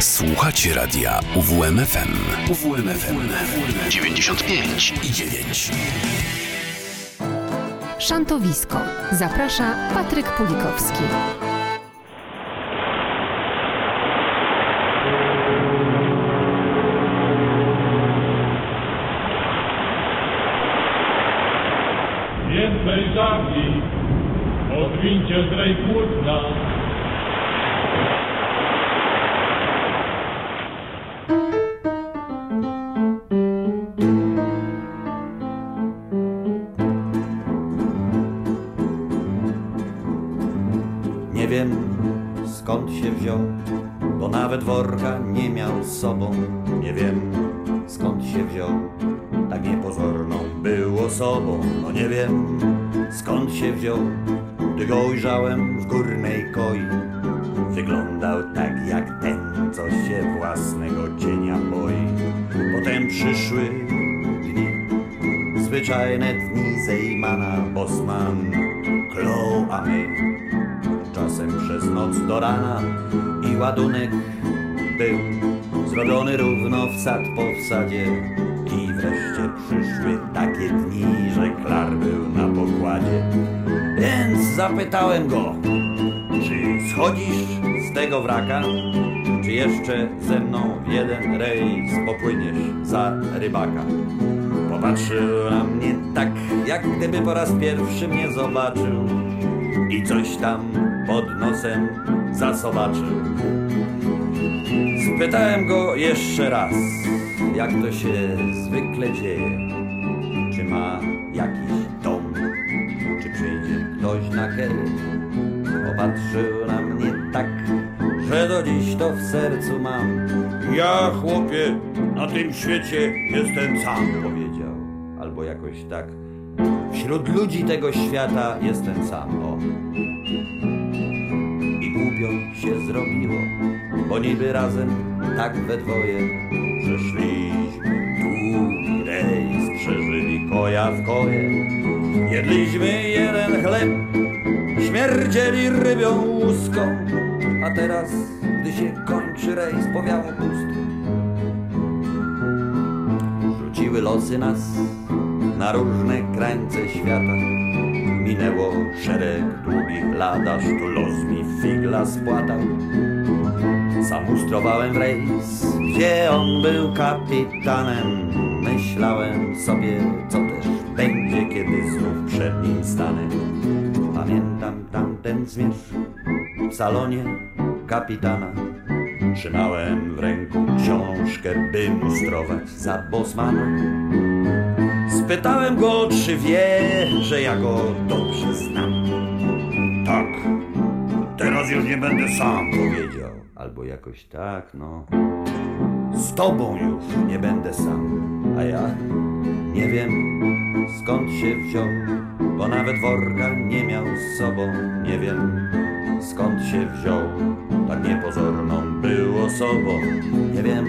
Słuchacie radia UWMFM. UWMFM 95 i 9. Szantowisko. Zaprasza Patryk Pulikowski. Nie wiem skąd się wziął, tak niepozorną był osobą. No nie wiem skąd się wziął, gdy go ujrzałem w górnej koi. Wyglądał tak jak ten, co się własnego cienia boi. Potem przyszły dni, zwyczajne dni Zejmana, Bosman, klął, a my czasem przez noc do rana i ładunek zrobiony równo wsad po wsadzie i wreszcie przyszły takie dni, że Klar był na pokładzie. Więc zapytałem go, czy schodzisz z tego wraka, czy jeszcze ze mną w jeden rejs popłyniesz za rybaka. Popatrzył na mnie tak, jak gdyby po raz pierwszy mnie zobaczył i coś tam pod nosem zasobaczył. Spytałem go jeszcze raz, jak to się zwykle dzieje. Czy ma jakiś dom, czy przyjdzie ktoś na keję. Popatrzył na mnie tak, że do dziś to w sercu mam. Ja, chłopie, na tym świecie jestem sam, powiedział. Albo jakoś tak. Wśród ludzi tego świata jestem sam, o. Głupio się zrobiło, bo niby razem tak we dwoje przeszliśmy długi rejs, przeżyli koja w koje. Jedliśmy jeden chleb, śmierdzieli rybią łuską, a teraz, gdy się kończy rejs, powiało pusto. Rzuciły losy nas na różne krańce świata. Minęło szereg długich lat, aż tu los mi figla spłatał. Zamustrowałem w rejs, gdzie on był kapitanem. Myślałem sobie, co też będzie, kiedy znów przed nim stanę. Pamiętam tamten zmierzch w salonie kapitana. Trzymałem w ręku książkę, by mustrować za Bosmana. Spytałem go, czy wie, że ja go dobrze znam. Tak, teraz już nie będę sam, powiedział. Albo jakoś tak, no. Z tobą już nie będę sam, a ja nie wiem skąd się wziął, bo nawet worka nie miał z sobą. Nie wiem skąd się wziął, tak niepozorną był osobą. Nie wiem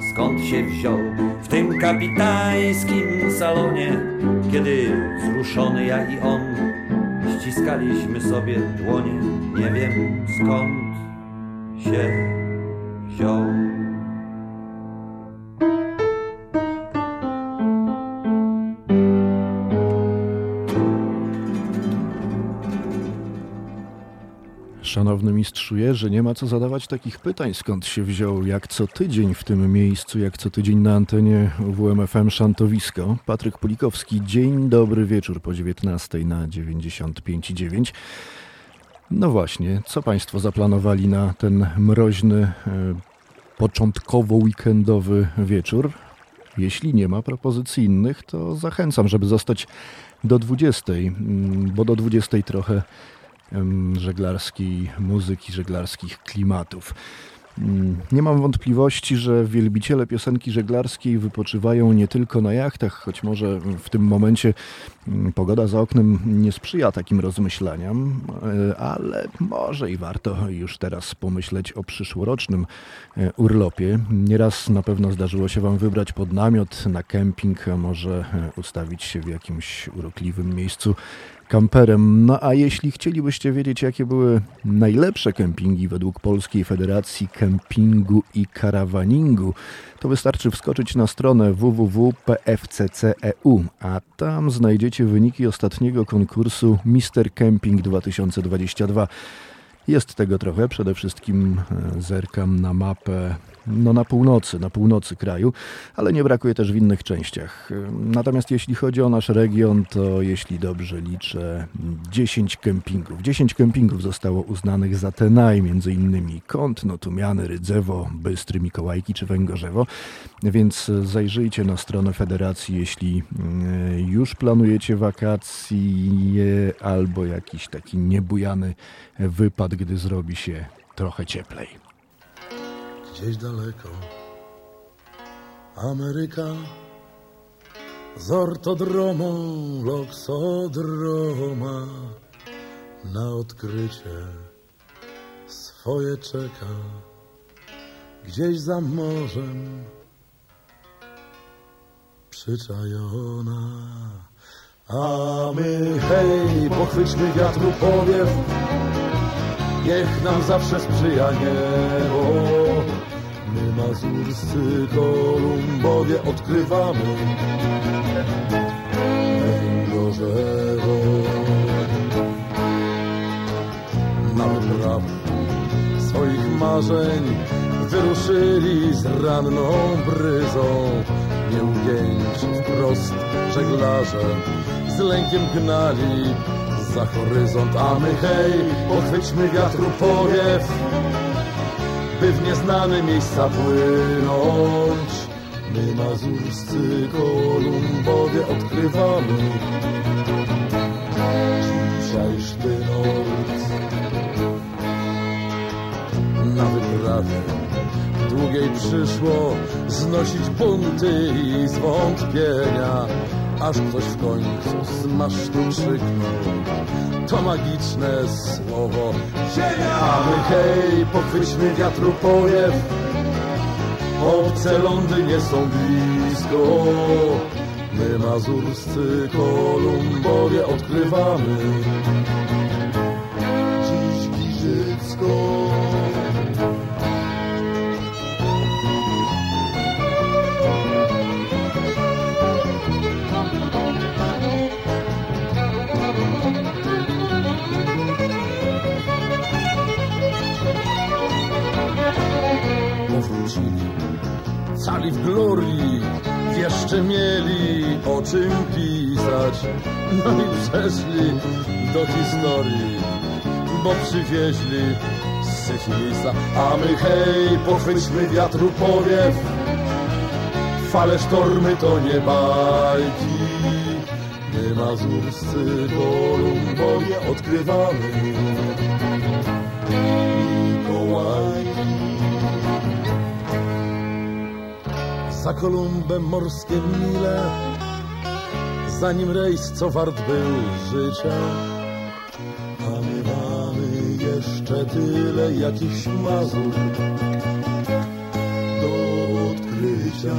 skąd się wziął w tym kapitańskim salonie, kiedy wzruszony ja i on ściskaliśmy sobie dłonie. Nie wiem skąd się wziął. Szanowny mistrzu Jerzy, nie ma co zadawać takich pytań, skąd się wziął, jak co tydzień w tym miejscu, jak co tydzień na antenie WMFM Szantowisko. Patryk Pulikowski, dzień dobry wieczór po 19 na 95,9. No właśnie, co Państwo zaplanowali na ten mroźny, e, początkowo-weekendowy wieczór? Jeśli nie ma propozycji innych, to zachęcam, żeby zostać do 20, mm, bo do 20 trochę żeglarskiej muzyki, żeglarskich klimatów. Mm, Nie mam wątpliwości, że wielbiciele piosenki żeglarskiej wypoczywają nie tylko na jachtach, choć może w tym momencie mm, pogoda za oknem nie sprzyja takim rozmyślaniom, e, ale może i warto już teraz pomyśleć o przyszłorocznym e, urlopie. Nieraz na pewno zdarzyło się Wam wybrać pod namiot, na kemping, a może e, ustawić się w jakimś urokliwym miejscu kamperem. No a jeśli chcielibyście wiedzieć, jakie były najlepsze kempingi według Polskiej Federacji Kempingu i Karawaningu, to wystarczy wskoczyć na stronę www.pfcc.eu, a tam znajdziecie wyniki ostatniego konkursu Mister Camping 2022. Jest tego trochę, przede wszystkim e, zerkam na mapę no na północy, na północy kraju, ale nie brakuje też w innych częściach. Natomiast jeśli chodzi o nasz region, to jeśli dobrze liczę, 10 kempingów. 10 kempingów zostało uznanych za te naj, między innymi Kątno, Tumiany, Rydzewo, Bystry, Mikołajki czy Węgorzewo. Więc zajrzyjcie na stronę federacji, jeśli mm, już planujecie wakacje albo jakiś taki niebujany wypad, gdy zrobi się trochę cieplej gdzieś daleko. Ameryka z ortodromą, loksodroma na odkrycie swoje czeka gdzieś za morzem przyczajona. A my hej, pochwyćmy wiatru powiew, niech nam zawsze sprzyja niebo. My mazurscy Kolumbowie odkrywamy Węgorzewo Na wyprawę swoich marzeń Wyruszyli z ranną bryzą. Nieugięci wprost żeglarze Z lękiem gnali za horyzont. A my hej, pochwyćmy wiatru powiew by w nieznane miejsca płynąć. My mazurscy Kolumbowie odkrywamy dzisiejszy noc. Na wyprawie długiej przyszło znosić bunty i zwątpienia, aż ktoś w końcu z masztu krzyknął to magiczne słowo. Ziemia! A my hej, pochwyćmy wiatru powiew Obce lądy nie są blisko. My mazurscy Kolumbowie odkrywamy. Dziś Giżycko o czym pisać. No i przeszli do historii, bo przywieźli syfilisa. A my hej, pochwyćmy wiatru powiew, fale sztormy to nie bajki. My mazurscy Kolumbowie odkrywamy Mikołajki. za Kolumbem morskie mile, zanim rejs co wart był życia. Mamy jeszcze tyle jakichś mazur do odkrycia.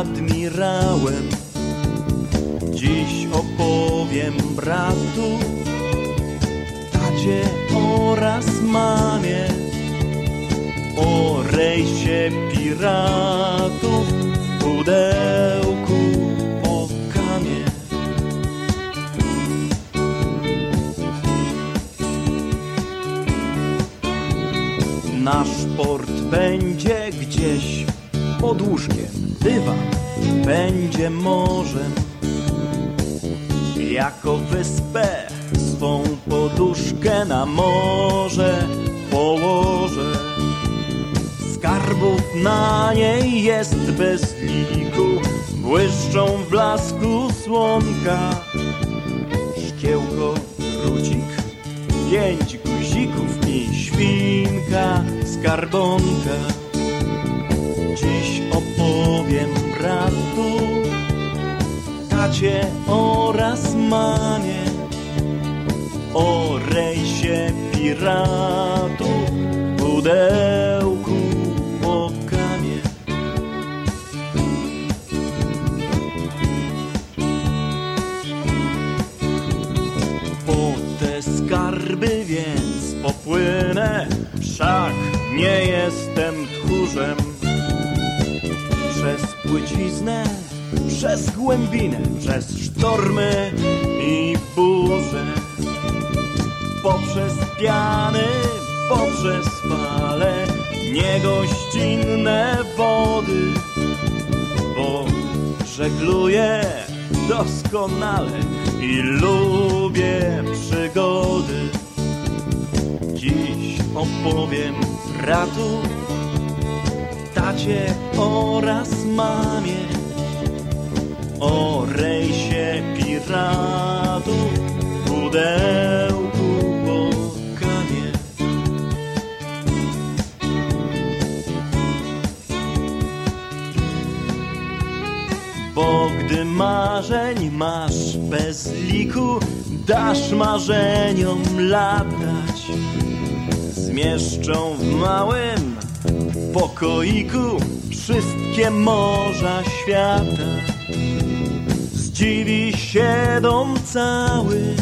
admirałem. Dziś opowiem bratu Tacie oraz mamie O rejsie piratów pudełku o kamie. Nasz port będzie gdzieś pod łóżkiem dywan będzie morzem. Jako wyspę swą poduszkę na morze położę. Skarbów na niej jest bez liku, błyszczą w blasku słonka. Szkiełko, drucik, pięć guzików i świnka, skarbonka. Dziś opowiem bratu, tacie oraz mamie o rejsie piratu w pudełku po kamie. Po te skarby więc popłynę, wszak nie jestem tchórzem. Płyciznę, przez głębinę, przez sztormy i burze. Poprzez piany, poprzez fale, niegościnne wody, bo żegluję doskonale i lubię przygody. Dziś opowiem bratu, tacie oraz mamie o rejsie piratu w pudełku po kamie. Bo gdy marzeń masz bez liku, dasz marzeniom latać. Zmieszczą w małym pokoiku wszystkie morza świata. Zdziwi się dom cały,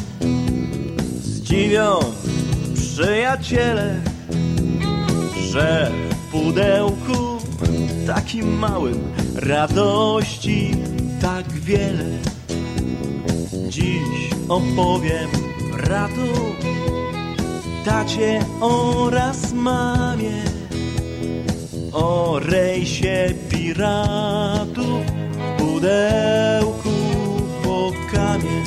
zdziwią przyjaciele, że w pudełku takim małym radości tak wiele. Dziś opowiem bratu, tacie oraz mamie o rejsie piratów w pudełku po kamie.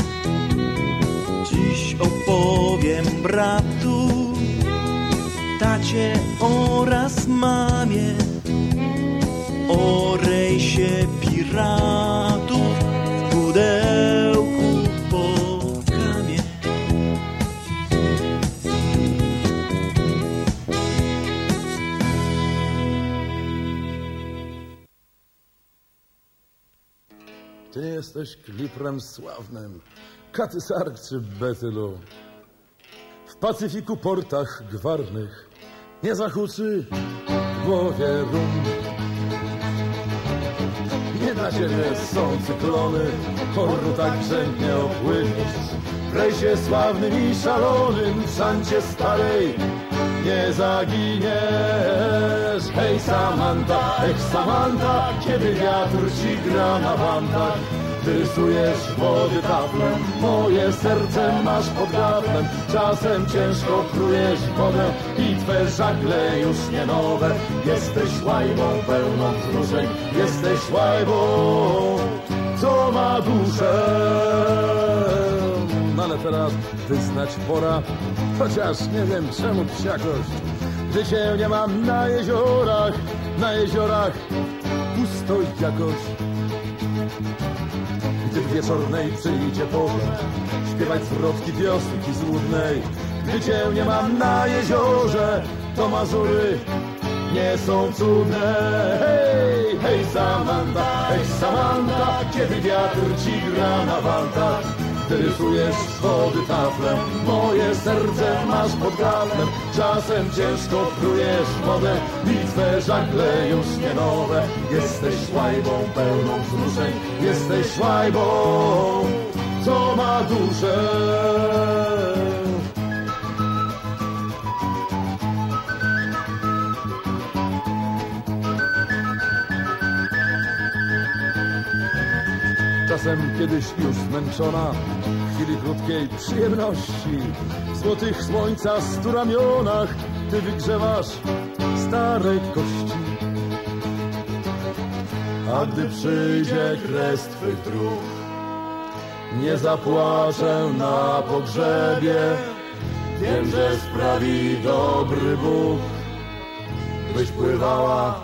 Dziś opowiem bratu, tacie oraz mamie o rejsie piratów jesteś kliprem sławnym, Katysark czy Betylu. W Pacyfiku portach gwarnych nie zahuczy w głowie rum. Nie na ziemię są cyklony, horru tak grzędnie opłyniesz. W rejsie sławnym i szalonym, w szancie starej nie zaginiesz. Hej Samanta, hej Samanta, kiedy wiatr ci gra na wantach. Ty rysujesz wody taflem, moje serce masz pod. Czasem ciężko krujesz wodę i twe żagle już nie nowe. Jesteś łajbą pełną wzruszeń, jesteś łajbą, co ma duszę. No ale teraz wyznać pora, chociaż nie wiem czemu psiakość. Gdy cię nie mam na jeziorach, na jeziorach pusto jakoś. Gdy w wieczornej przyjdzie pora, śpiewać zwrotki wiosenki złudnej. Gdy cię nie mam na jeziorze, to Mazury nie są cudne. Hej, hej Samanta, hej Samanta, kiedy wiatr ci gra na wantach. Ty wody taflem, moje serce masz pod gardłem. Czasem ciężko prujesz wodę i twe żagle już nie nowe. Jesteś łajbą pełną wzruszeń, jesteś łajbą, co ma duszę. Czasem kiedyś już zmęczona w chwili krótkiej przyjemności w złotych słońca stu ramionach ty wygrzewasz starej kości. A gdy przyjdzie kres twych dróg, nie zapłaczę na pogrzebie. Wiem, że sprawi dobry Bóg, byś pływała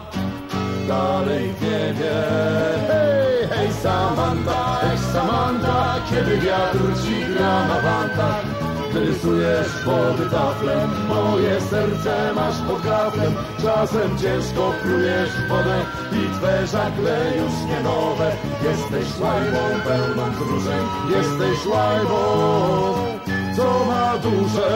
dalej w niebie. Hej, Samanta, hej Samanta, kiedy wiatr ci gra na wantach, ty rysujesz wody taflem, moje serce masz pod gaflem, czasem ciężko plujesz wodę i twe żagle już nie nowe. Jesteś łajbą pełną wzruszeń, jesteś łajbą, co ma duszę.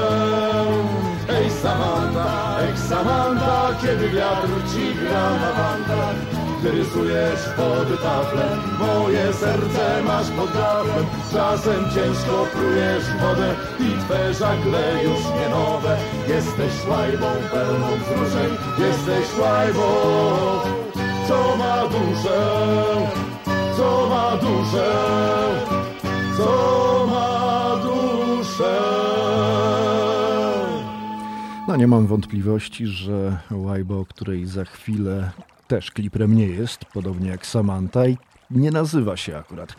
Hej Samanta, hej Samanta, kiedy wiatr ci gra na wantach, ty rysujesz wody taflem, moje serce masz pod gaflem, czasem ciężko prujesz wodę i twe żagle już nie nowe. Jesteś łajbą pełną wzruszeń, jesteś łajbą, co ma duszę, co ma duszę, co ma duszę. No nie mam wątpliwości, że Łajba, o której za chwilę też kliprem nie jest, podobnie jak Samantha i nie nazywa się akurat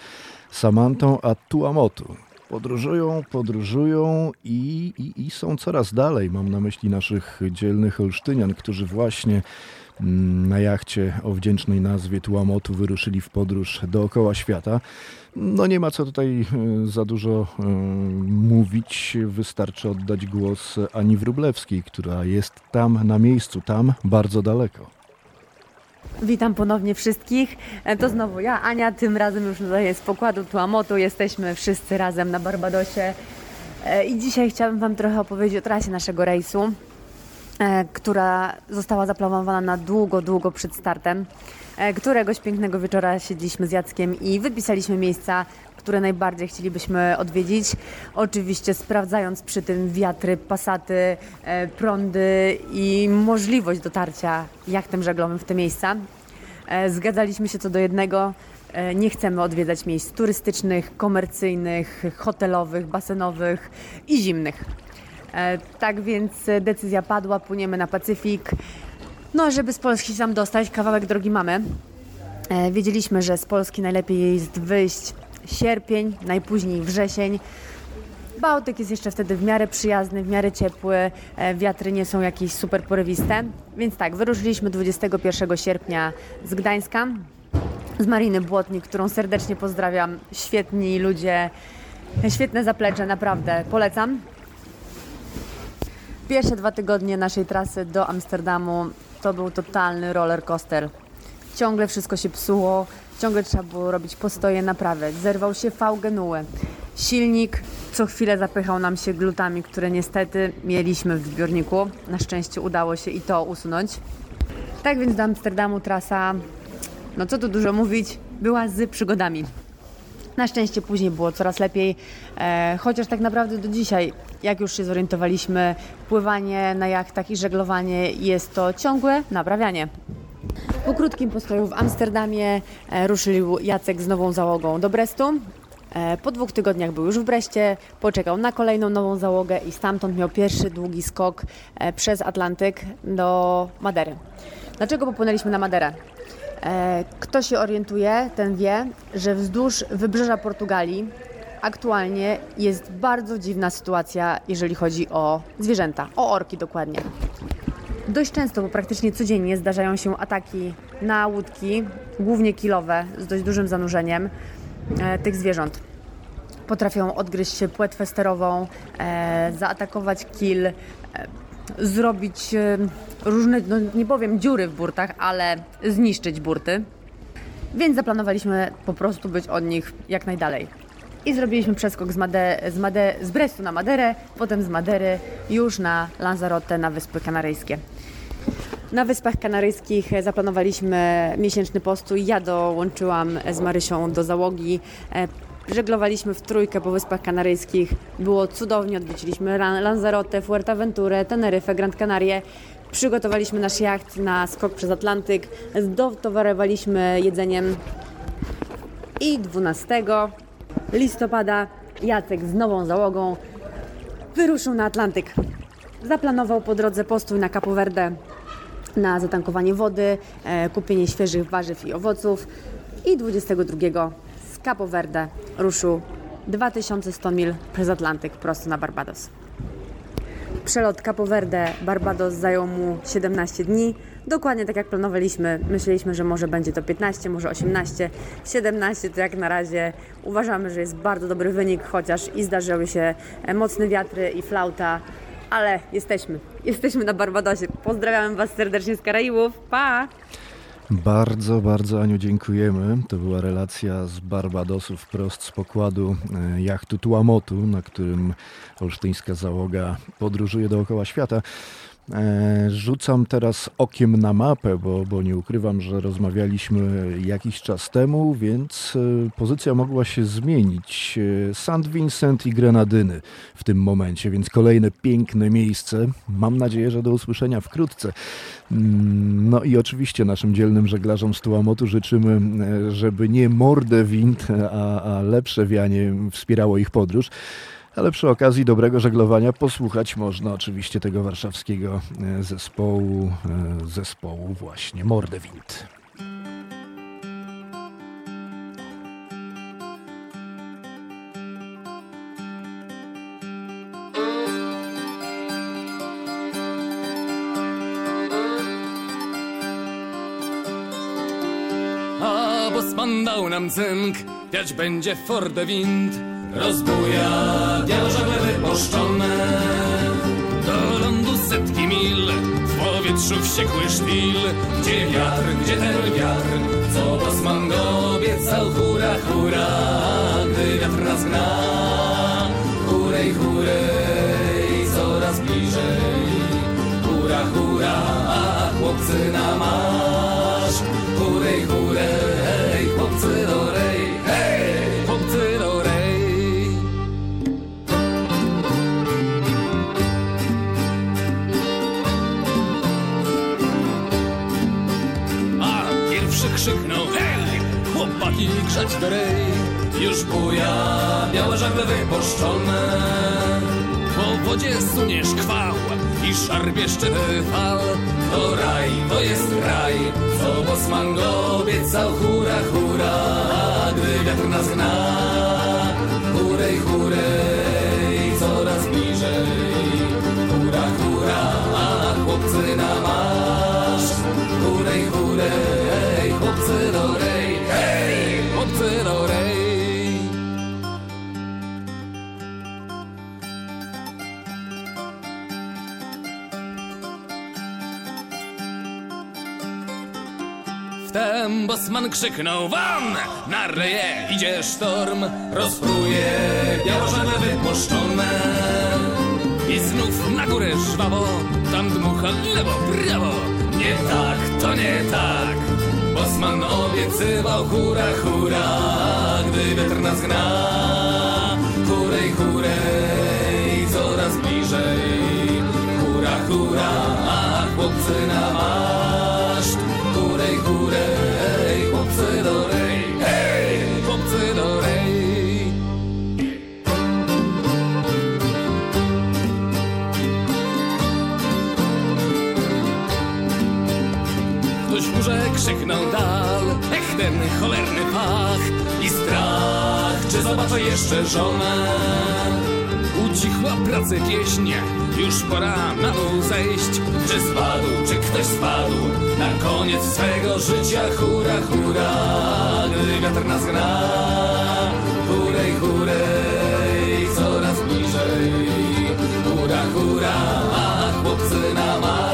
Samantą, a Tuamotu. Podróżują, podróżują i, i, i są coraz dalej. Mam na myśli naszych dzielnych Olsztynian, którzy właśnie mm, na jachcie o wdzięcznej nazwie Tuamotu wyruszyli w podróż dookoła świata. No nie ma co tutaj e, za dużo e, mówić. Wystarczy oddać głos Ani Wróblewskiej, która jest tam na miejscu, tam bardzo daleko. Witam ponownie wszystkich. E, To znowu ja, Ania, tym razem już z pokładu Tuamotu. Jesteśmy wszyscy razem na Barbadosie. E, I dzisiaj chciałabym Wam trochę opowiedzieć o trasie naszego rejsu, która została zaplanowana na długo, długo przed startem. E, Któregoś pięknego wieczora siedzieliśmy z Jackiem i wypisaliśmy miejsca, które najbardziej chcielibyśmy odwiedzić. Oczywiście sprawdzając przy tym wiatry, pasaty, e, prądy i możliwość dotarcia jachtem żaglowym w te miejsca. E, Zgadzaliśmy się co do jednego. e, Nie chcemy odwiedzać miejsc turystycznych, komercyjnych, hotelowych, basenowych i zimnych. E, Tak więc e, decyzja padła, płyniemy na Pacyfik. No, żeby z Polski sam dostać, kawałek drogi mamy. E, Wiedzieliśmy, że z Polski najlepiej jest wyjść sierpień, najpóźniej wrzesień. Bałtyk jest jeszcze wtedy w miarę przyjazny, w miarę ciepły, wiatry nie są jakieś super porywiste. Więc tak, wyruszyliśmy 21 sierpnia z Gdańska, z Mariny Błotnik, którą serdecznie pozdrawiam. Świetni ludzie, świetne zaplecze, naprawdę polecam. Pierwsze dwa tygodnie naszej trasy do Amsterdamu to był totalny roller coaster. Ciągle wszystko się psuło, ciągle trzeba było robić postoje, naprawy. Zerwał się V-genuły. Silnik co chwilę zapychał nam się glutami, które niestety mieliśmy w zbiorniku. Na szczęście udało się i to usunąć. Tak więc do Amsterdamu trasa, no co tu dużo mówić, była z przygodami. Na szczęście później było coraz lepiej, e, chociaż tak naprawdę do dzisiaj, jak już się zorientowaliśmy, pływanie na jachtach i żeglowanie jest to ciągłe naprawianie. Po krótkim postoju w Amsterdamie e, ruszył Jacek z nową załogą do Brestu. E, Po dwóch tygodniach był już w Breście, poczekał na kolejną nową załogę i stamtąd miał pierwszy długi skok e, przez Atlantyk do Madery. Dlaczego popłynęliśmy na Maderę? E, Kto się orientuje, ten wie, że wzdłuż wybrzeża Portugalii aktualnie jest bardzo dziwna sytuacja, jeżeli chodzi o zwierzęta, o orki dokładnie. Dość często, bo praktycznie codziennie zdarzają się ataki na łódki, głównie kilowe, z dość dużym zanurzeniem e, tych zwierząt. Potrafią odgryźć się płetwę sterową, e, zaatakować kil, zrobić różne, no nie powiem dziury w burtach, ale zniszczyć burty. Więc zaplanowaliśmy po prostu być od nich jak najdalej. I zrobiliśmy przeskok z, Made, z, Made, z Brestu na Maderę, potem z Madery już na Lanzarote na Wyspy Kanaryjskie. Na Wyspach Kanaryjskich zaplanowaliśmy miesięczny postój. Ja dołączyłam z Marysią do załogi. E, Żeglowaliśmy w trójkę po Wyspach Kanaryjskich. Było cudownie, odwiedziliśmy Lan- Lanzarote, Fuerteventurę, Teneryfę, Grand Canarie. Przygotowaliśmy nasz jacht na skok przez Atlantyk. Dotowarowaliśmy jedzeniem i 12 listopada Jacek z nową załogą wyruszył na Atlantyk. zaplanował po drodze postój na Capo Verde na zatankowanie wody, e, kupienie świeżych warzyw i owoców i 22 z Capo Verde ruszył 2100 mil przez Atlantyk prosto na Barbados. Przelot Capo Verde Barbados zajął mu 17 dni. Dokładnie tak jak planowaliśmy. Myśleliśmy, że może będzie to 15, może 18. 17 to jak na razie uważamy, że jest bardzo dobry wynik, chociaż i zdarzyły się e, mocne wiatry i flauta, ale jesteśmy. Jesteśmy na Barbadosie. Pozdrawiam Was serdecznie z Karaibów. Pa! Bardzo, bardzo Aniu dziękujemy. To była relacja z Barbadosu wprost z pokładu e, jachtu Tuamotu, na którym olsztyńska załoga podróżuje dookoła świata. E, rzucam teraz okiem na mapę, bo, bo nie ukrywam, że rozmawialiśmy jakiś czas temu, więc e, pozycja mogła się zmienić. St. Vincent i Grenadyny w tym momencie, więc kolejne piękne miejsce. Mam nadzieję, że do usłyszenia wkrótce. Mm, no i oczywiście naszym dzielnym żeglarzom z Tuamotu życzymy, e, żeby nie mordę wind, a, a lepsze wianie wspierało ich podróż. Ale przy okazji dobrego żeglowania posłuchać można oczywiście tego warszawskiego e, zespołu, e, zespołu właśnie Mordewind. A bosman dał nam cynk, wiać będzie Forde wind. Rozbuja żagle wypuszczone. Do lądu setki mil W powietrzu wściekły szpil. Gdzie wiatr, gdzie ten wiatr Co bosman go obiecał Hura, hura. Gdy wiatr nas gna Hurej, hurej Coraz bliżej. Hura, hura A chłopcy na marsz chłopaki grzać do rej Już buja białe żagle wypuszczone. Po wodzie sunie szkwał i szarbie szczyty fal. To raj, to jest raj, co bosman go obiecał Hura, hura, gdy wiatr nas gna Hurej, hurej, krzyknął wam. Na reje idzie sztorm Rozpruje białożane wypuszczone. I znów na górę żwawo Tam dmucha lewo, prawo. Nie tak, to nie tak. Bosman obiecywał hura, hura. Gdy wiatr nas gna Hurej, hurej Coraz bliżej. Hura, hura chłopcy na maszt. Hurej, hurej krzyknął dal Ech, ten cholerny pach I strach, czy zobaczę jeszcze żonę. Ucichła pracy pieśń Już pora na dół zejść. Czy spadł, czy ktoś spadł Na koniec swego życia? Hura, hura Gdy wiatr nas gna Hurej, hurej Coraz bliżej. Hura, hura A chłopcy na marsz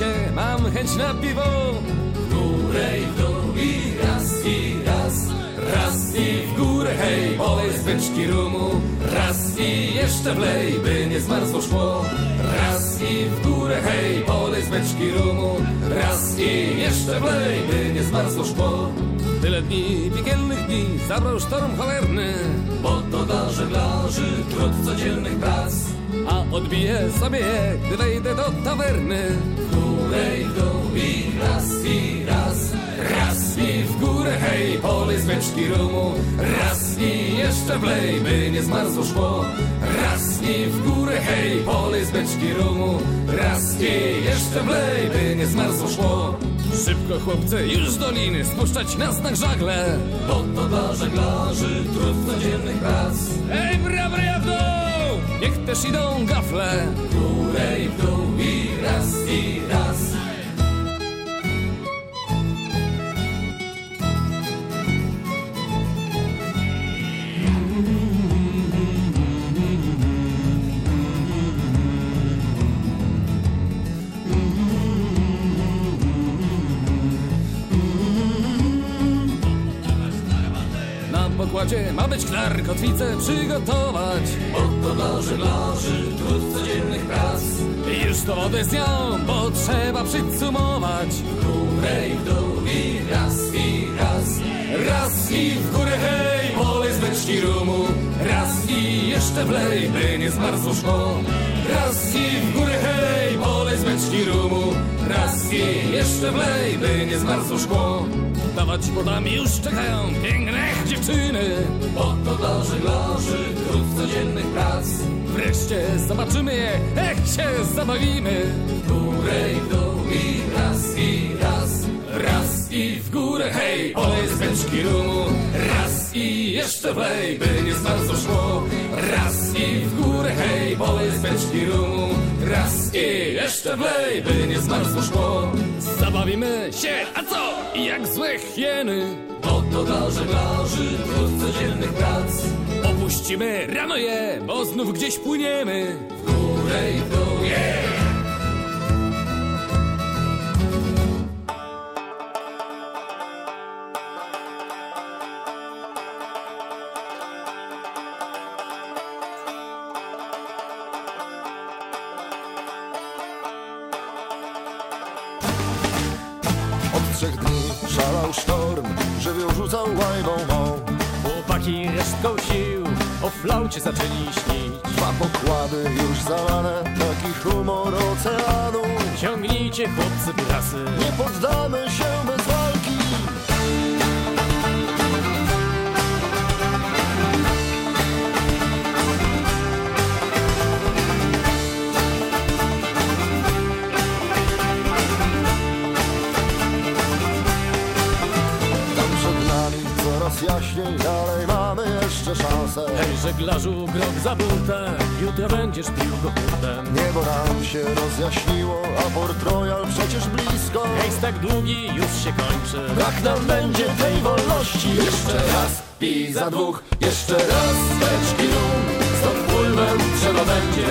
rejsie mam chęć na piwo. W górę i w dół i raz i raz. Raz i w górę, hej, polej z beczki rumu. Raz i jeszcze wlej, by nie zmarzło szkło. Raz i w górę, hej, polej z beczki rumu. Raz i jeszcze wlej, by nie zmarzło szkło. Tyle dni, piekielnych dni, zabrał sztorm cholerny. Bo to dla żeglarzy trud codziennych prac. A odbiję sobie, gdy wejdę do tawerny. W górę i dół i raz i raz. Raz i w górę, hej, polej z beczki rumu. Raz i jeszcze wlej, by nie zmarzło szkło. Raz i w górę, hej, polej z beczki rumu. Raz i jeszcze wlej, by nie zmarzło szkło. Szybko chłopcy, już z doliny, spuszczać na znak żagle. Bo to dla żeglarzy trud codziennych prac. Ej, bra, bra, dół! Niech też idą gafle. W górę i w dół i raz i raz. Ma być klar, kotwicę przygotować. Bo to dla żeglarzy trud codziennych prac. Już to wodę z nią, bo trzeba przycumować. W górę i w dół i raz i raz. Raz i w górę, hej, polej z beczki rumu. Raz i jeszcze wlej, by nie zmarzło szkło. Raz i w górę, hej, polej z beczki rumu. Raz i jeszcze wlej, by nie zmarzło szkło. Dawać podami już czekają piękne dziewczyny. Bo to dla żeglarzy trud codziennych prac. Wreszcie zobaczymy je, jak się zabawimy. W górę i w dół i raz i raz. Raz i w górę, hej, olej z beczki rumu. Raz i jeszcze wlej, by nie zmarzło szkło. Raz i w górę, hej, olej z beczki rumu. Raz i jeszcze wlej, by nie zmarzło szkło. Zabawimy się, a co? Jak złe hieny. Bo to dla żeglarzy trud codziennych prac. Opuścimy rano je, bo znów gdzieś płyniemy. W górę i w dół Yeah! Zaczęli śnić. Dwa pokłady już zalane, taki humor oceanu. Ciągnijcie chłopcy trasy, Nie poddamy się żeglarzu, grog za burtę, jutro będziesz pił go hurtem. Niebo nam się rozjaśniło, a Port Royal przecież blisko. Rejs tak długi już się kończy. Brak nam będzie tej wolności Jeszcze raz i za dwóch Jeszcze raz beczki rum Stąd pływem trzeba będzie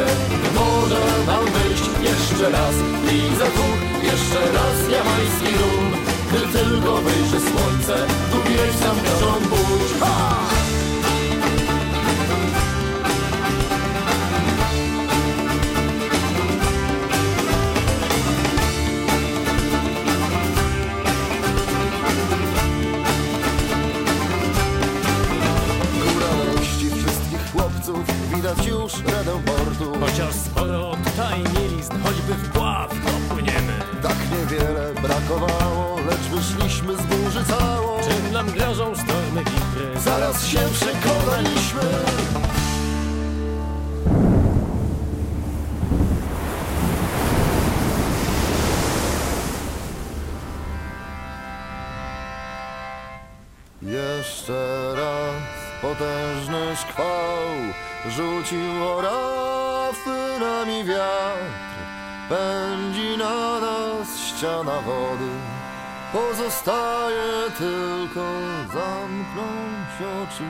Może nam wyjść Jeszcze raz i za dwóch Jeszcze raz jamański rum Gdy tylko wyjrzy słońce Tu wieś sam burz ha! Już radę portu. Chociaż sporo Tylko zamknąć oczy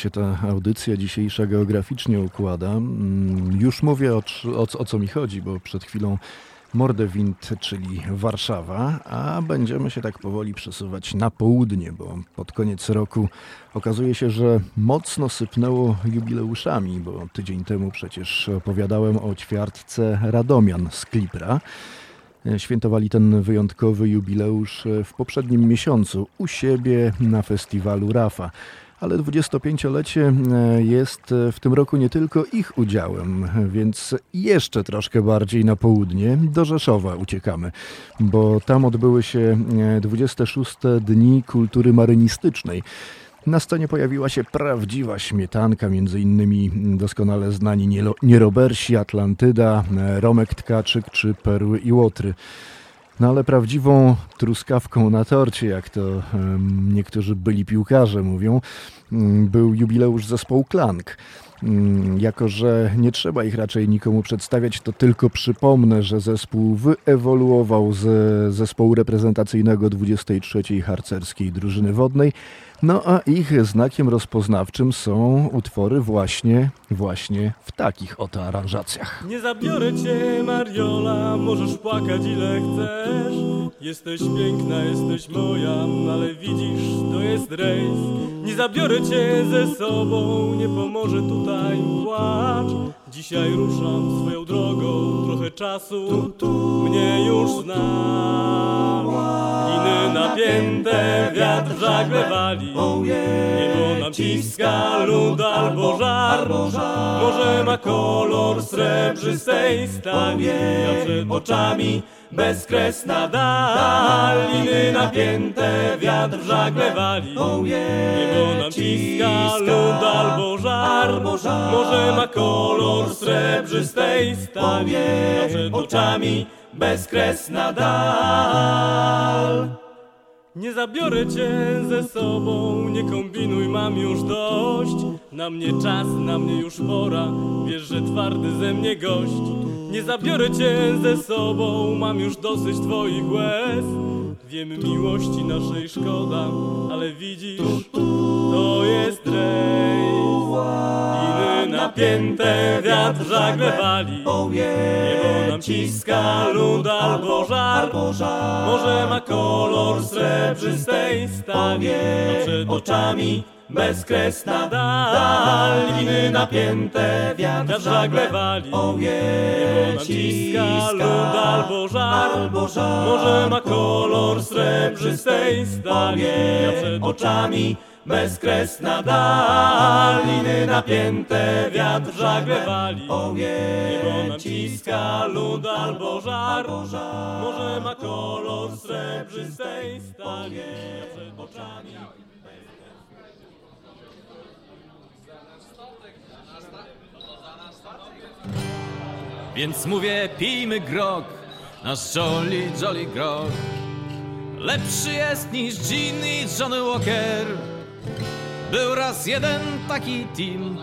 się ta audycja dzisiejsza geograficznie układa. Mm, Już mówię o, o, o co mi chodzi, bo przed chwilą Mordewind, czyli Warszawa, a będziemy się tak powoli przesuwać na południe, bo pod koniec roku okazuje się, że mocno sypnęło jubileuszami, bo tydzień temu przecież opowiadałem o ćwiartce Radomian z Klipra. Świętowali ten wyjątkowy jubileusz w poprzednim miesiącu u siebie na festiwalu Rafa. Ale 25-lecie jest w tym roku nie tylko ich udziałem, więc jeszcze troszkę bardziej na południe, do Rzeszowa uciekamy, bo tam odbyły się 26 Dni Kultury Marynistycznej. Na scenie pojawiła się prawdziwa śmietanka, między innymi doskonale znani nierobersi Atlantyda, Romek Tkaczyk czy Perły i Łotry. No ale prawdziwą truskawką na torcie, jak to niektórzy byli piłkarze mówią, mm, był jubileusz zespołu Klank. Mm, Jako, że nie trzeba ich raczej nikomu przedstawiać, to tylko przypomnę, że zespół wyewoluował z zespołu reprezentacyjnego 23. harcerskiej drużyny wodnej. No a ich znakiem rozpoznawczym są utwory właśnie, właśnie w takich oto aranżacjach. Nie zabiorę cię, Mariola, możesz płakać ile chcesz. Jesteś piękna, jesteś moja, ale widzisz, to jest rejs. Nie zabiorę cię ze sobą, nie pomoże tutaj płacz. Dzisiaj ruszam swoją drogą, trochę czasu mnie już zna. Liny napięte, wiatr żagle wali. Niebo nam ciska lód albo żar. Morze ma kolor srebrzystej stali. Ja przed oczami bezkresna dal. Liny napięte, wiatr w żagle wali. Niebo nam ciska lód albo żar. Morze ma kolor srebrzystej stali. Przed oczami bezkresna dal. Nie zabiorę cię ze sobą, nie kombinuj, mam już dość. Na mnie czas, na mnie już pora, wiesz, że twardy ze mnie gość. Nie zabiorę cię ze sobą, mam już dosyć twoich łez. Wiem, miłości naszej szkoda, ale widzisz, to jest rejs. Napięte, wiatr żagle wali. Niebo nam ciska lód albo żar. Morze ma kolor srebrzystej stali. A przed oczami bezkresna dal. Liny napięte, wiatr żagle wali. Nam ciska lód albo żar. Morze ma kolor srebrzystej stali. A przed oczami bezkresna dal. Liny napięte, wiatr żagle wali. Nam ciska lód albo żar. Morze ma kolor srebrzystej stali. Przed oczami Więc mówię, pijmy grog, nasz Jolly Jolly grog. Lepszy jest niż Gin i Johnny Walker. Był raz jeden taki team,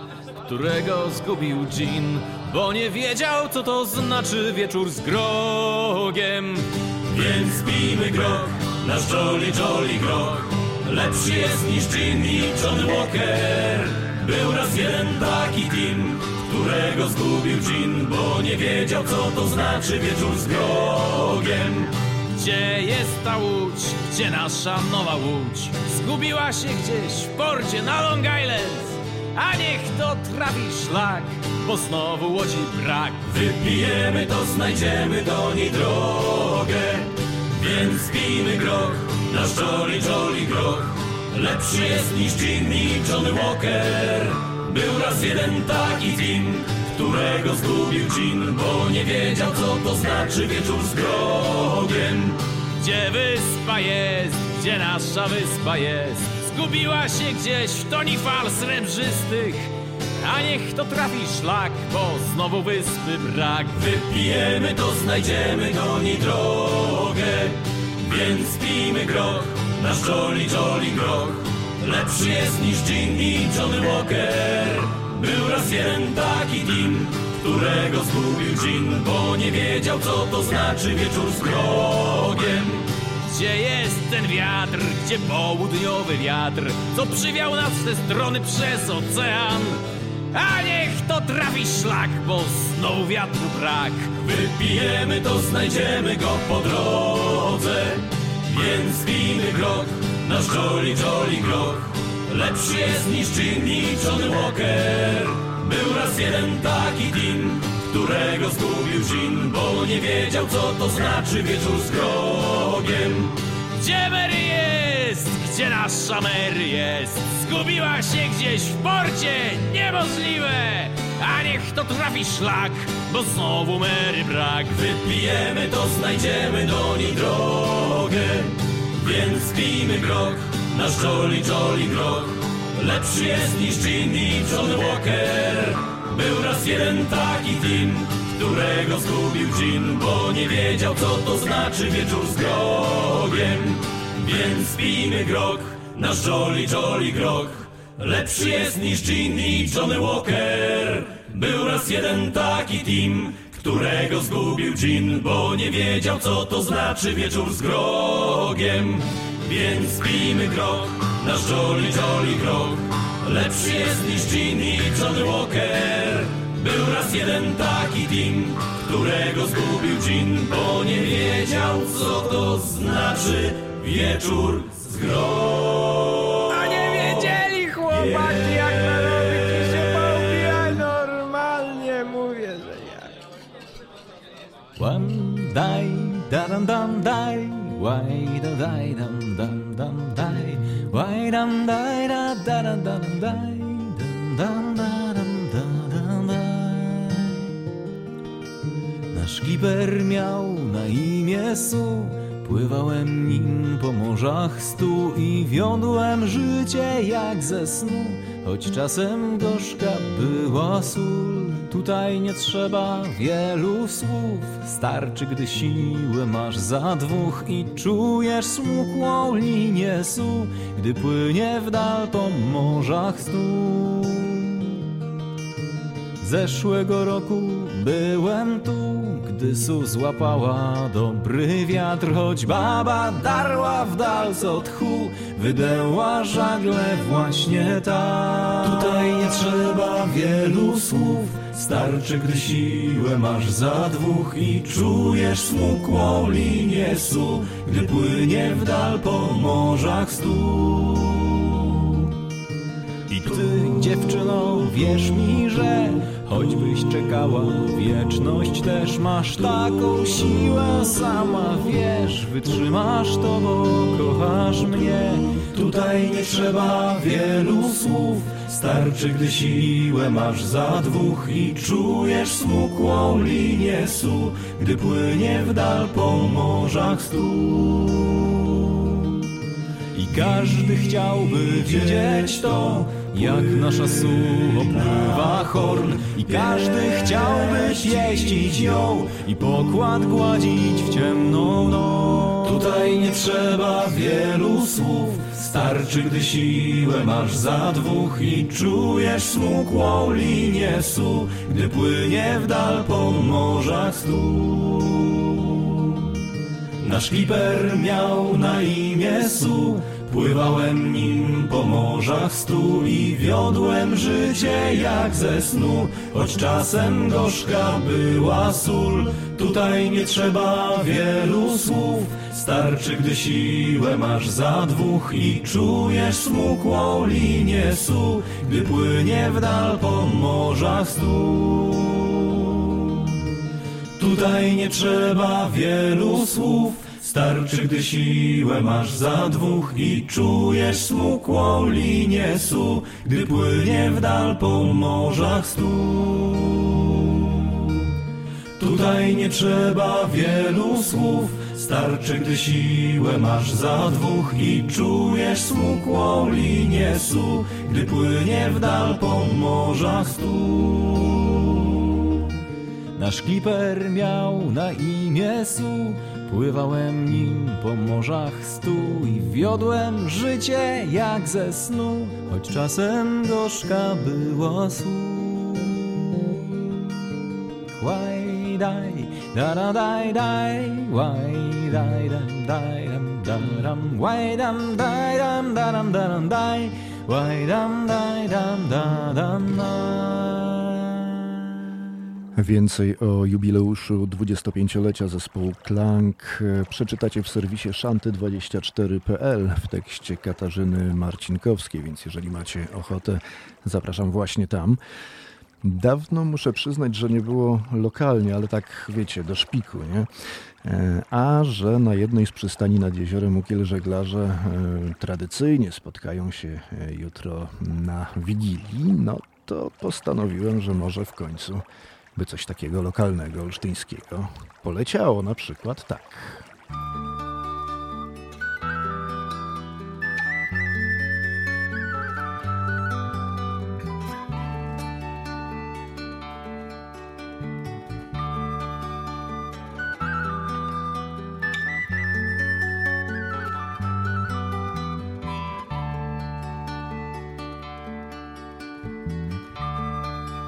którego zgubił Gin, bo nie wiedział, co to znaczy wieczór z grogiem. Więc pijmy grog, nasz Jolly Jolly grog. Lepszy jest niż Gin i Johnny Walker. Był raz jeden taki team, którego zgubił Gin Bo nie wiedział co to znaczy wieczór z grogiem Gdzie jest ta łódź? Gdzie nasza nowa łódź? Zgubiła się gdzieś w porcie na Long Island. A niech to trafi szlak, bo znowu łodzi brak. Wypijemy to, znajdziemy do niej drogę Więc pijmy grog, nasz Jolly Jolly grog Lepszy jest niż Jimmy Johnny Walker Był raz jeden taki team którego zgubił Jean, bo nie wiedział co to znaczy wieczór z grogiem. Gdzie wyspa jest, gdzie nasza wyspa jest? Zgubiła się gdzieś w toni fal srebrzystych. A niech to trafi szlak, bo znowu wyspy brak. Wypijemy to, znajdziemy do niej drogę. Więc pijmy grog, nasz Jolly Jolly grog. Lepszy jest niż Gin i Johnny Walker. Był raz jeden taki team, którego zgubił Gin, bo nie wiedział co to znaczy wieczór z grogiem. Gdzie jest ten wiatr, gdzie południowy wiatr, co przywiał nas w te strony przez ocean? A niech to trafi szlak, bo znowu wiatru brak. Wypijemy to, znajdziemy go po drodze, więc pijmy grog, nasz Jolly Jolly grog. Lepszy jest niż Johnny Walker Był raz jeden taki team Którego zgubił Gin Bo nie wiedział co to znaczy wieczór z grogiem Gdzie Mary jest? Gdzie nasza Mary jest? Zgubiła się gdzieś w porcie? Niemożliwe! A niech to trafi szlak, bo znowu Mary brak Wypijemy to, znajdziemy do niej drogę Więc pijmy grog nasz Jolly Jolly Grog. Lepszy jest niż i Johnny Walker. Był raz jeden taki team Którego zgubił Gin Bo nie wiedział co to znaczy wieczór z grogiem. Więc pijmy grog Nasz Jolly Jolly Grog. Lepszy jest niż i Johnny Walker. Był raz jeden taki team którego zgubił Gin, bo nie wiedział co to znaczy wieczór z grogiem. Więc pijmy grog, nasz Jolly Jolly grog. Lepszy jest niż Gin i Johnny Walker. Był raz jeden taki team, którego zgubił Gin Bo nie wiedział co to znaczy wieczór z grog. A nie wiedzieli chłopaki jak narobić i się połpija normalnie mówię, że jak. One daj, da dam dam daj Why da dai dam dam dam dai Why dam dai da da da da dai Dam dam da dam da dam dai Nasz kliper miał na imię Su Pływałem nim po morzach stu i wiodłem życie jak ze snu. Choć czasem gorzka była sól Tutaj nie trzeba wielu słów. Starczy, gdy siłę masz za dwóch I czujesz smukłą linię su Gdy płynie w dal po morzach stu. Zeszłego roku byłem tu, gdy Su złapała dobry wiatr, choć baba darła w dal co tchu, wydeła żagle właśnie tak. Tutaj nie trzeba wielu słów, starczy gdy siłę masz za dwóch i czujesz smukłą linię su, gdy płynie w dal po morzach stu. I ty, dziewczyno, wierz mi, że choćbyś czekała wieczność, też masz taką siłę, sama wiesz, wytrzymasz to, bo kochasz mnie. Tutaj nie trzeba wielu słów, starczy gdy siłę masz za dwóch i czujesz smukłą linię su, gdy płynie w dal po morzach stu. I każdy chciałby widzieć to, jak nasza su opływa horn I każdy chciałby pieścić ją I pokład gładzić w ciemną noc. Tutaj nie trzeba wielu słów Starczy, gdy siłę masz za dwóch I czujesz smukłą linię su Gdy płynie w dal po morzach stu Nasz kliper miał na imię Su Pływałem nim po morzach stu i wiodłem życie jak ze snu. Choć czasem gorzka była sól Tutaj nie trzeba wielu słów. Starczy, gdy siłę masz za dwóch I czujesz smukłą linię su Gdy płynie w dal po morzach stu. Tutaj nie trzeba wielu słów Starczy, gdy siłę masz za dwóch i czujesz smukłą linię su, gdy płynie w dal po morzach stu. Tutaj nie trzeba wielu słów, starczy, gdy siłę masz za dwóch i czujesz smukłą linię su, gdy płynie w dal po morzach stu. Nasz kliper miał na imię Su, pływałem nim po morzach stu i wiodłem życie jak ze snu, choć czasem gorzka była. Why daj, da da daj daj, why daj dam daj dam da dam, why dam daj dam da dam da dam daj, why dam daj dam da dam daj. Więcej o jubileuszu 25-lecia zespołu Klank przeczytacie w serwisie szanty24.pl w tekście Katarzyny Marcinkowskiej, więc jeżeli macie ochotę, zapraszam właśnie tam. Dawno muszę przyznać, że nie było lokalnie, ale tak wiecie, do szpiku, nie? E, A że na jednej z przystani nad jeziorem Ukiel żeglarze e, tradycyjnie spotkają się e, jutro na Wigilii, no to postanowiłem, że może w końcu by coś takiego lokalnego, olsztyńskiego poleciało na przykład tak.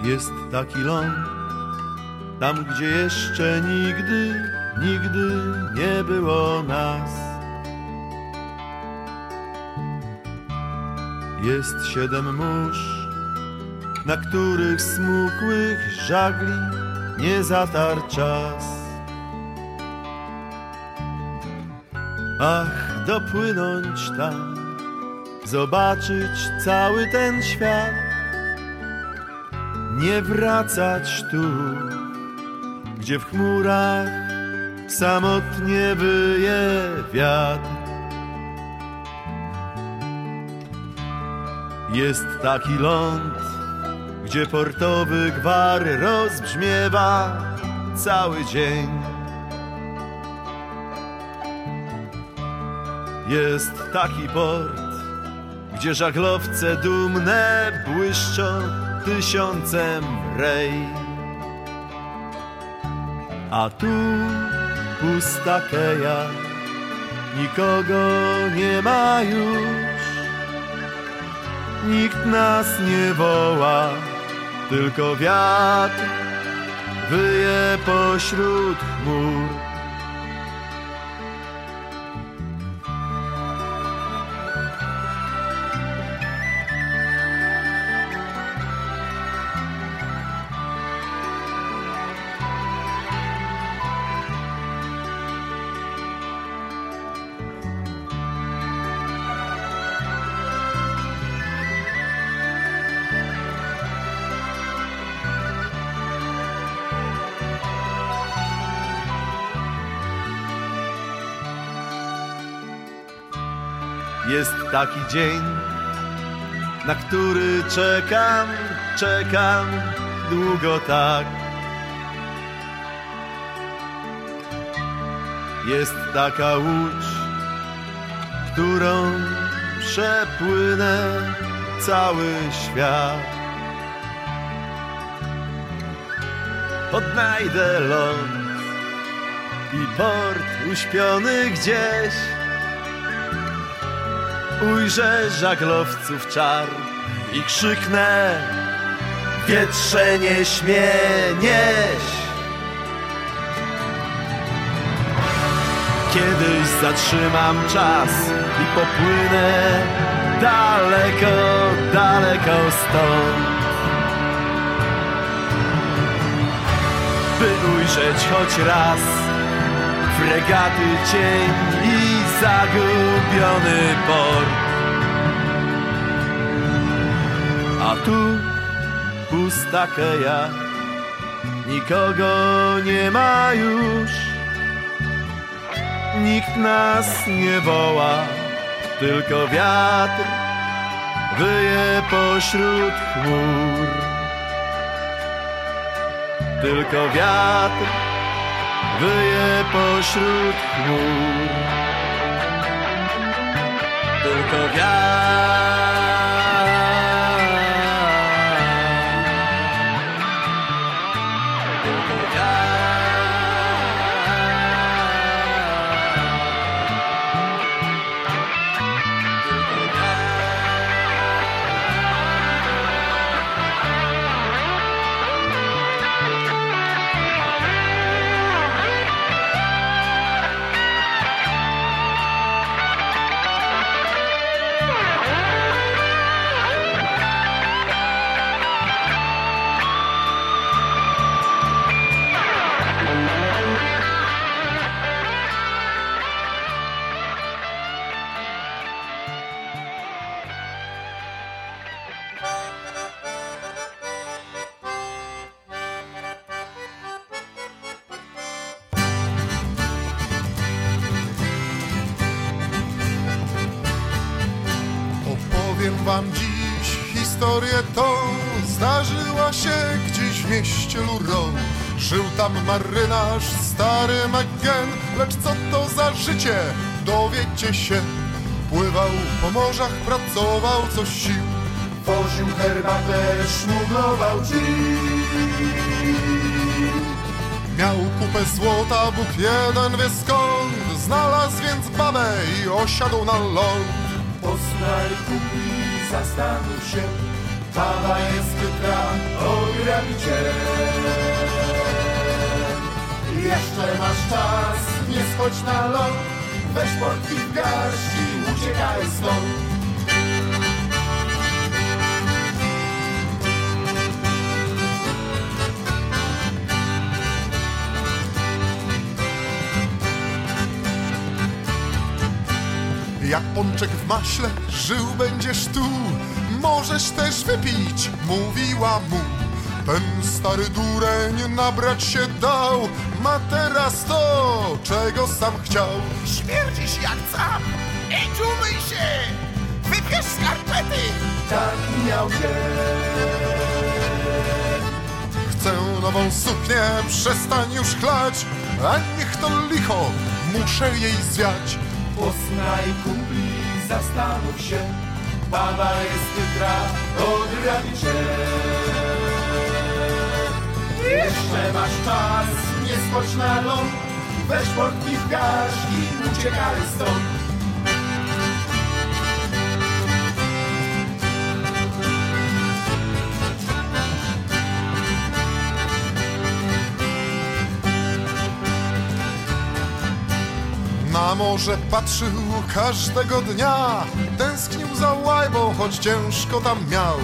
Jest taki ląd, tam gdzie jeszcze nigdy, nigdy nie było nas. Jest siedem mórz, na których smukłych żagli nie zatarł czas. Ach, dopłynąć tam, zobaczyć cały ten świat nie wracać tu, gdzie w chmurach samotnie wyje wiatr. Jest taki ląd, gdzie portowy gwar rozbrzmiewa cały dzień. Jest taki port, gdzie żaglowce dumne błyszczą tysiącem rej. A tu pusta keja, nikogo nie ma już. Nikt nas nie woła, tylko wiatr wyje pośród chmur. Jest taki dzień, na który czekam, czekam długo tak. Jest taka łódź, którą przepłynę cały świat. Odnajdę ląd i port uśpiony gdzieś ujrzę żaglowców czar i krzyknę Wietrze nie śmie nieś Kiedyś zatrzymam czas i popłynę daleko, daleko stąd. By ujrzeć choć raz fregaty cień zagubiony port. A tu pusta keja, nikogo nie ma już. nikt nas nie woła, tylko wiatr wyje pośród chmur. Tylko wiatr wyje pośród chmur. Tylko McGen Lecz co to za życie, dowiecie się. Pływał po morzach, pracował co sił. Woził herbatę, szmuglował gin Miał kupę złota, Bóg jeden wie skąd. Znalazł więc babę i osiadł na ląd. Poznaj, kupi, zastanów się, baba jest chytra, ograbi. Jeszcze masz czas, nie schodź na ląd, weź portki w garść i uciekaj stąd. Jak pączek w maśle, żył będziesz tu. Możesz też wypić, mówiła mu Ten stary dureń nabrać się dał Ma teraz to, czego sam chciał Śmierdzisz jak sam, idź umyj się, wypierz skarpety. Tak miał się. Chcę nową suknię, przestań już chlać A niech to licho, muszę jej zwiać Poznaj kumpli, zastanów się, baba jest chytra, ograbi cię. Jeszcze masz czas, nie skocz na ląd, weź portki w garść i uciekaj stąd. Na morze patrzył każdego dnia. Tęsknił za łajbą, choć ciężko tam miał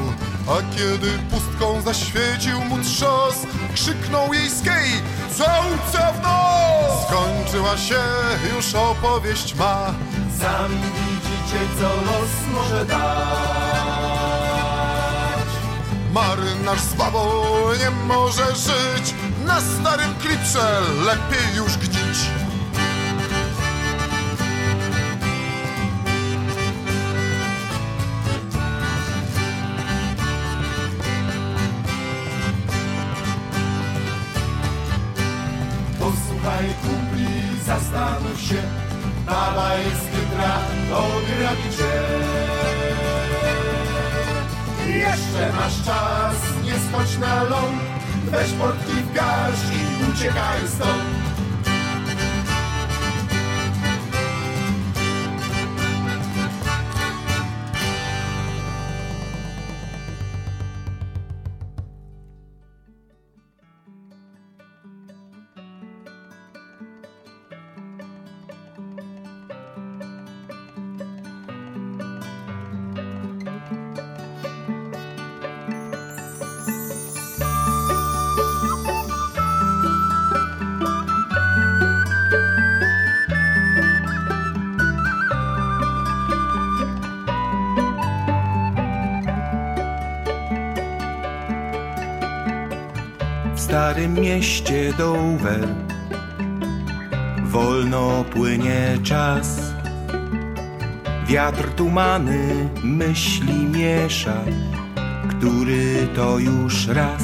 A kiedy pustką zaświecił mu trzos Krzyknął jej skej, całca w nos! Skończyła się, już opowieść ma. Sami widzicie, co los może dać. Marynarz z babą nie może żyć. Na starym klipsze lepiej już gnić zastanów się, jest chytra, ograbi cię. Jeszcze masz czas, nie schodź na ląd, weź portki w garść i uciekaj stąd. Starym mieście Dover wolno płynie czas. Wiatr tumany myśli miesza, który to już raz.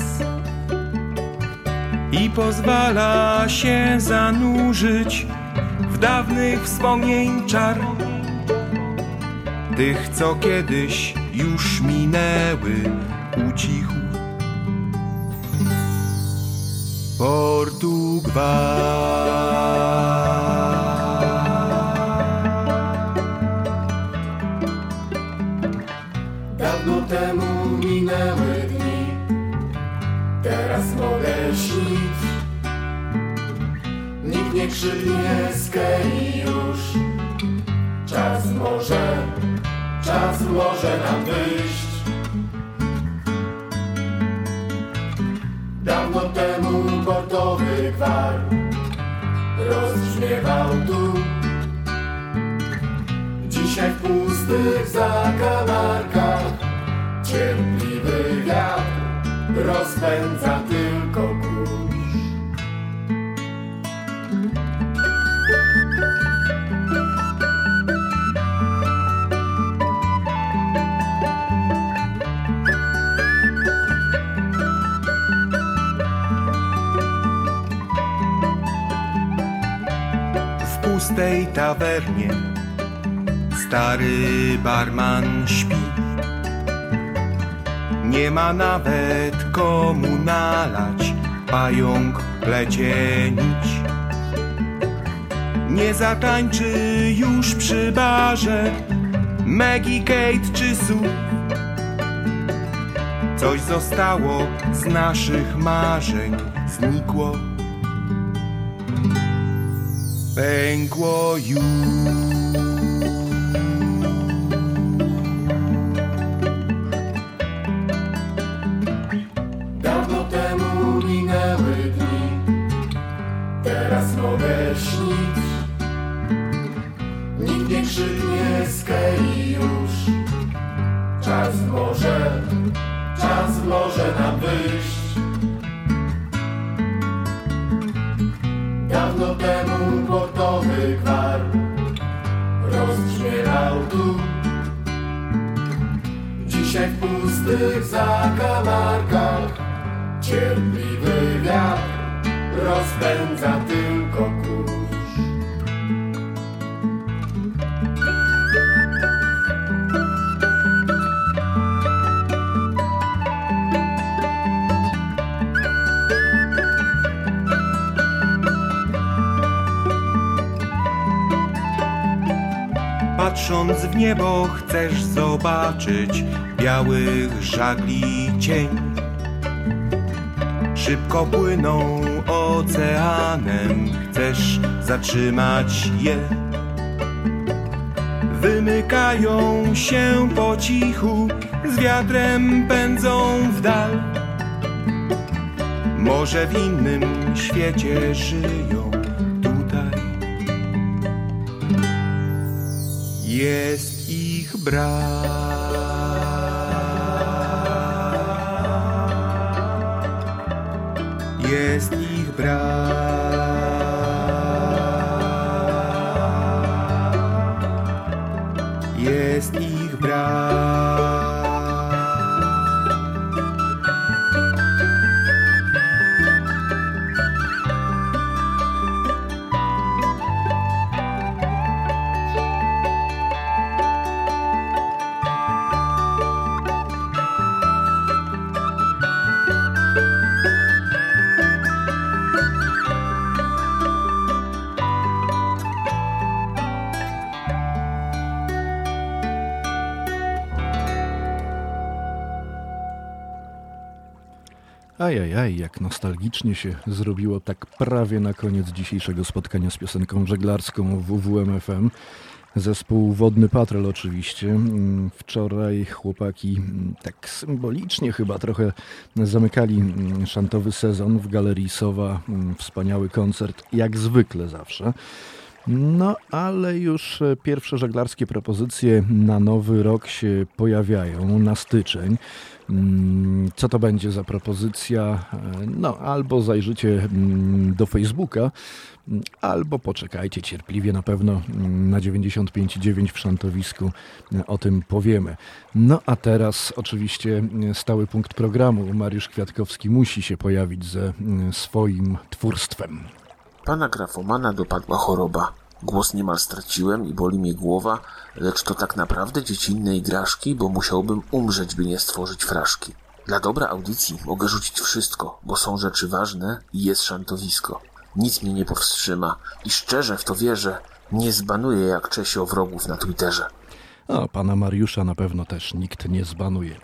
I pozwala się zanurzyć w dawnych wspomnień czar. Tych, co kiedyś już minęły u Portu Dawno temu minęły dni, teraz mogę śnić. Nikt nie krzyknie z Kei już. Czas może, czas może nam wyjść. Gwar rozbrzmiewał tu. Dzisiaj w pustych zakamarkach cierpliwy wiatr rozpędza tawernie stary barman śpi. Nie ma nawet komu nalać, pająk plecie nić. Nie zatańczy już przy barze Maggie, Kate czy Sue. Coś zostało z naszych marzeń, znikło. Pękło już. Chcesz zobaczyć białych żagli cień. Szybko płyną oceanem, chcesz zatrzymać je. Wymykają się po cichu, z wiatrem pędzą w dal. Może w innym świecie żyją tutaj. Jest brak. Jest ich brak. Jest ich brak. Ajajaj, jak nostalgicznie się zrobiło tak prawie na koniec dzisiejszego spotkania z piosenką żeglarską w WWMFM. Zespół Wodny Patrol oczywiście. Mm, Wczoraj chłopaki mm, tak symbolicznie chyba trochę zamykali mm, szantowy sezon w Galerii Sowa. Wspaniały koncert, jak zwykle zawsze. No, ale już e, pierwsze żeglarskie propozycje na nowy rok się pojawiają, na styczeń. Mm, co to będzie za propozycja? E, no, albo zajrzycie mm, do Facebooka, mm, albo poczekajcie cierpliwie, na pewno na 95,9 w szantowisku e, o tym powiemy. No a teraz oczywiście stały punkt programu. Mariusz Kwiatkowski musi się pojawić ze swoim twórstwem. Pana grafomana dopadła choroba. Głos niemal straciłem i boli mnie głowa, lecz to tak naprawdę dziecinne igraszki, bo musiałbym umrzeć, by nie stworzyć fraszki. Dla dobra audycji mogę rzucić wszystko, bo są rzeczy ważne i jest szantowisko. Nic mnie nie powstrzyma i szczerze w to wierzę, nie zbanuję jak Czesio wrogów na Twitterze. A pana Mariusza na pewno też nikt nie zbanuje.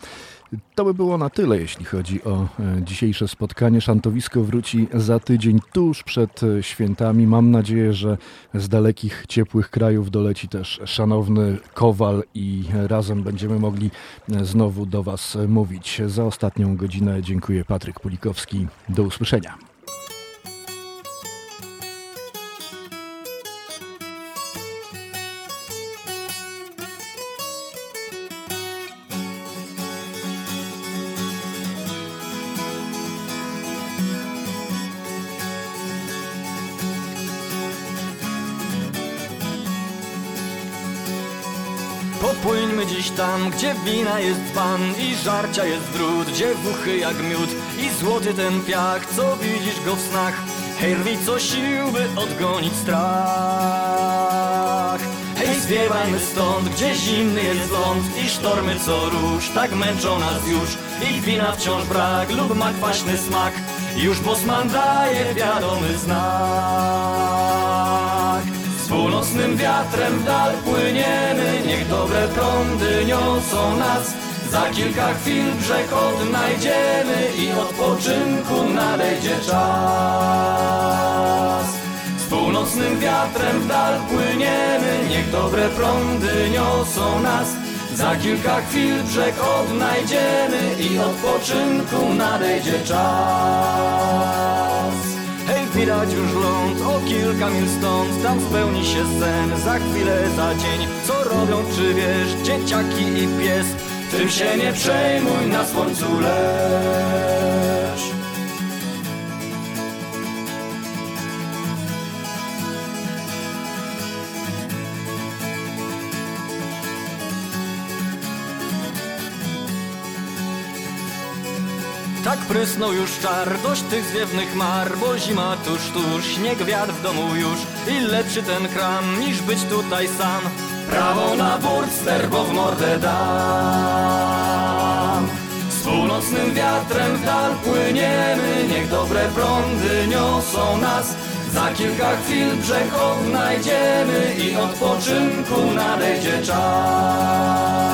To by było na tyle, jeśli chodzi o e, dzisiejsze spotkanie. Szantowisko wróci za tydzień, tuż przed e, świętami. Mam nadzieję, że z dalekich, ciepłych krajów doleci też szanowny Kowal i razem będziemy mogli e, znowu do Was mówić. Za ostatnią godzinę dziękuję Patryk Pulikowski. Do usłyszenia. Tam, gdzie wina jest dzban i żarcia jest drut, gdzie wuchy jak miód i złoty ten piach, co widzisz go w snach. Hej, rwi co sił, by odgonić strach. Hej, zwiewajmy stąd, gdzie zimny jest ląd i sztormy co róż, tak męczą nas już. Ich wina wciąż brak lub ma kwaśny smak, już bosman daje wiadomy znak. Z północnym wiatrem w dal płyniemy, niech dobre prądy niosą nas. Za kilka chwil brzeg odnajdziemy i odpoczynku nadejdzie czas. Z północnym wiatrem w dal płyniemy, niech dobre prądy niosą nas. Za kilka chwil brzeg odnajdziemy i odpoczynku nadejdzie czas. Widać już ląd o kilka mil stąd Tam spełni się sen. Za chwilę, za dzień Co robią, czy wiesz, dzieciaki i pies. Tym się nie przejmuj, na słońcu leż Tak prysnął już czar, dość tych zwiewnych mar Bo zima tuż, tuż, śnieg wiatr w domu już. I lepszy ten kram, niż być tutaj sam. Prawo na burster, bo w mordę dam. Z północnym wiatrem w dal płyniemy Niech dobre prądy niosą nas. Za kilka chwil brzeg odnajdziemy i odpoczynku nadejdzie czas.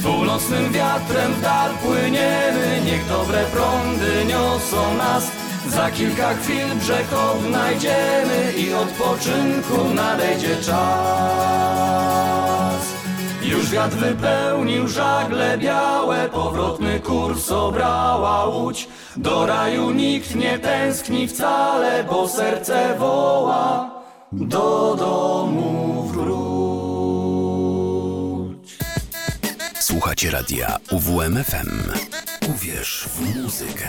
Z północnym wiatrem w dal płyniemy, niech dobre prądy niosą nas. Za kilka chwil brzeg odnajdziemy i odpoczynku nadejdzie czas. Już wiatr wypełnił żagle białe, powrotny kurs obrała łódź. Do raju nikt nie tęskni wcale, bo serce woła do domu wróć. Słuchacie radia UWMFM. Uwierz w muzykę.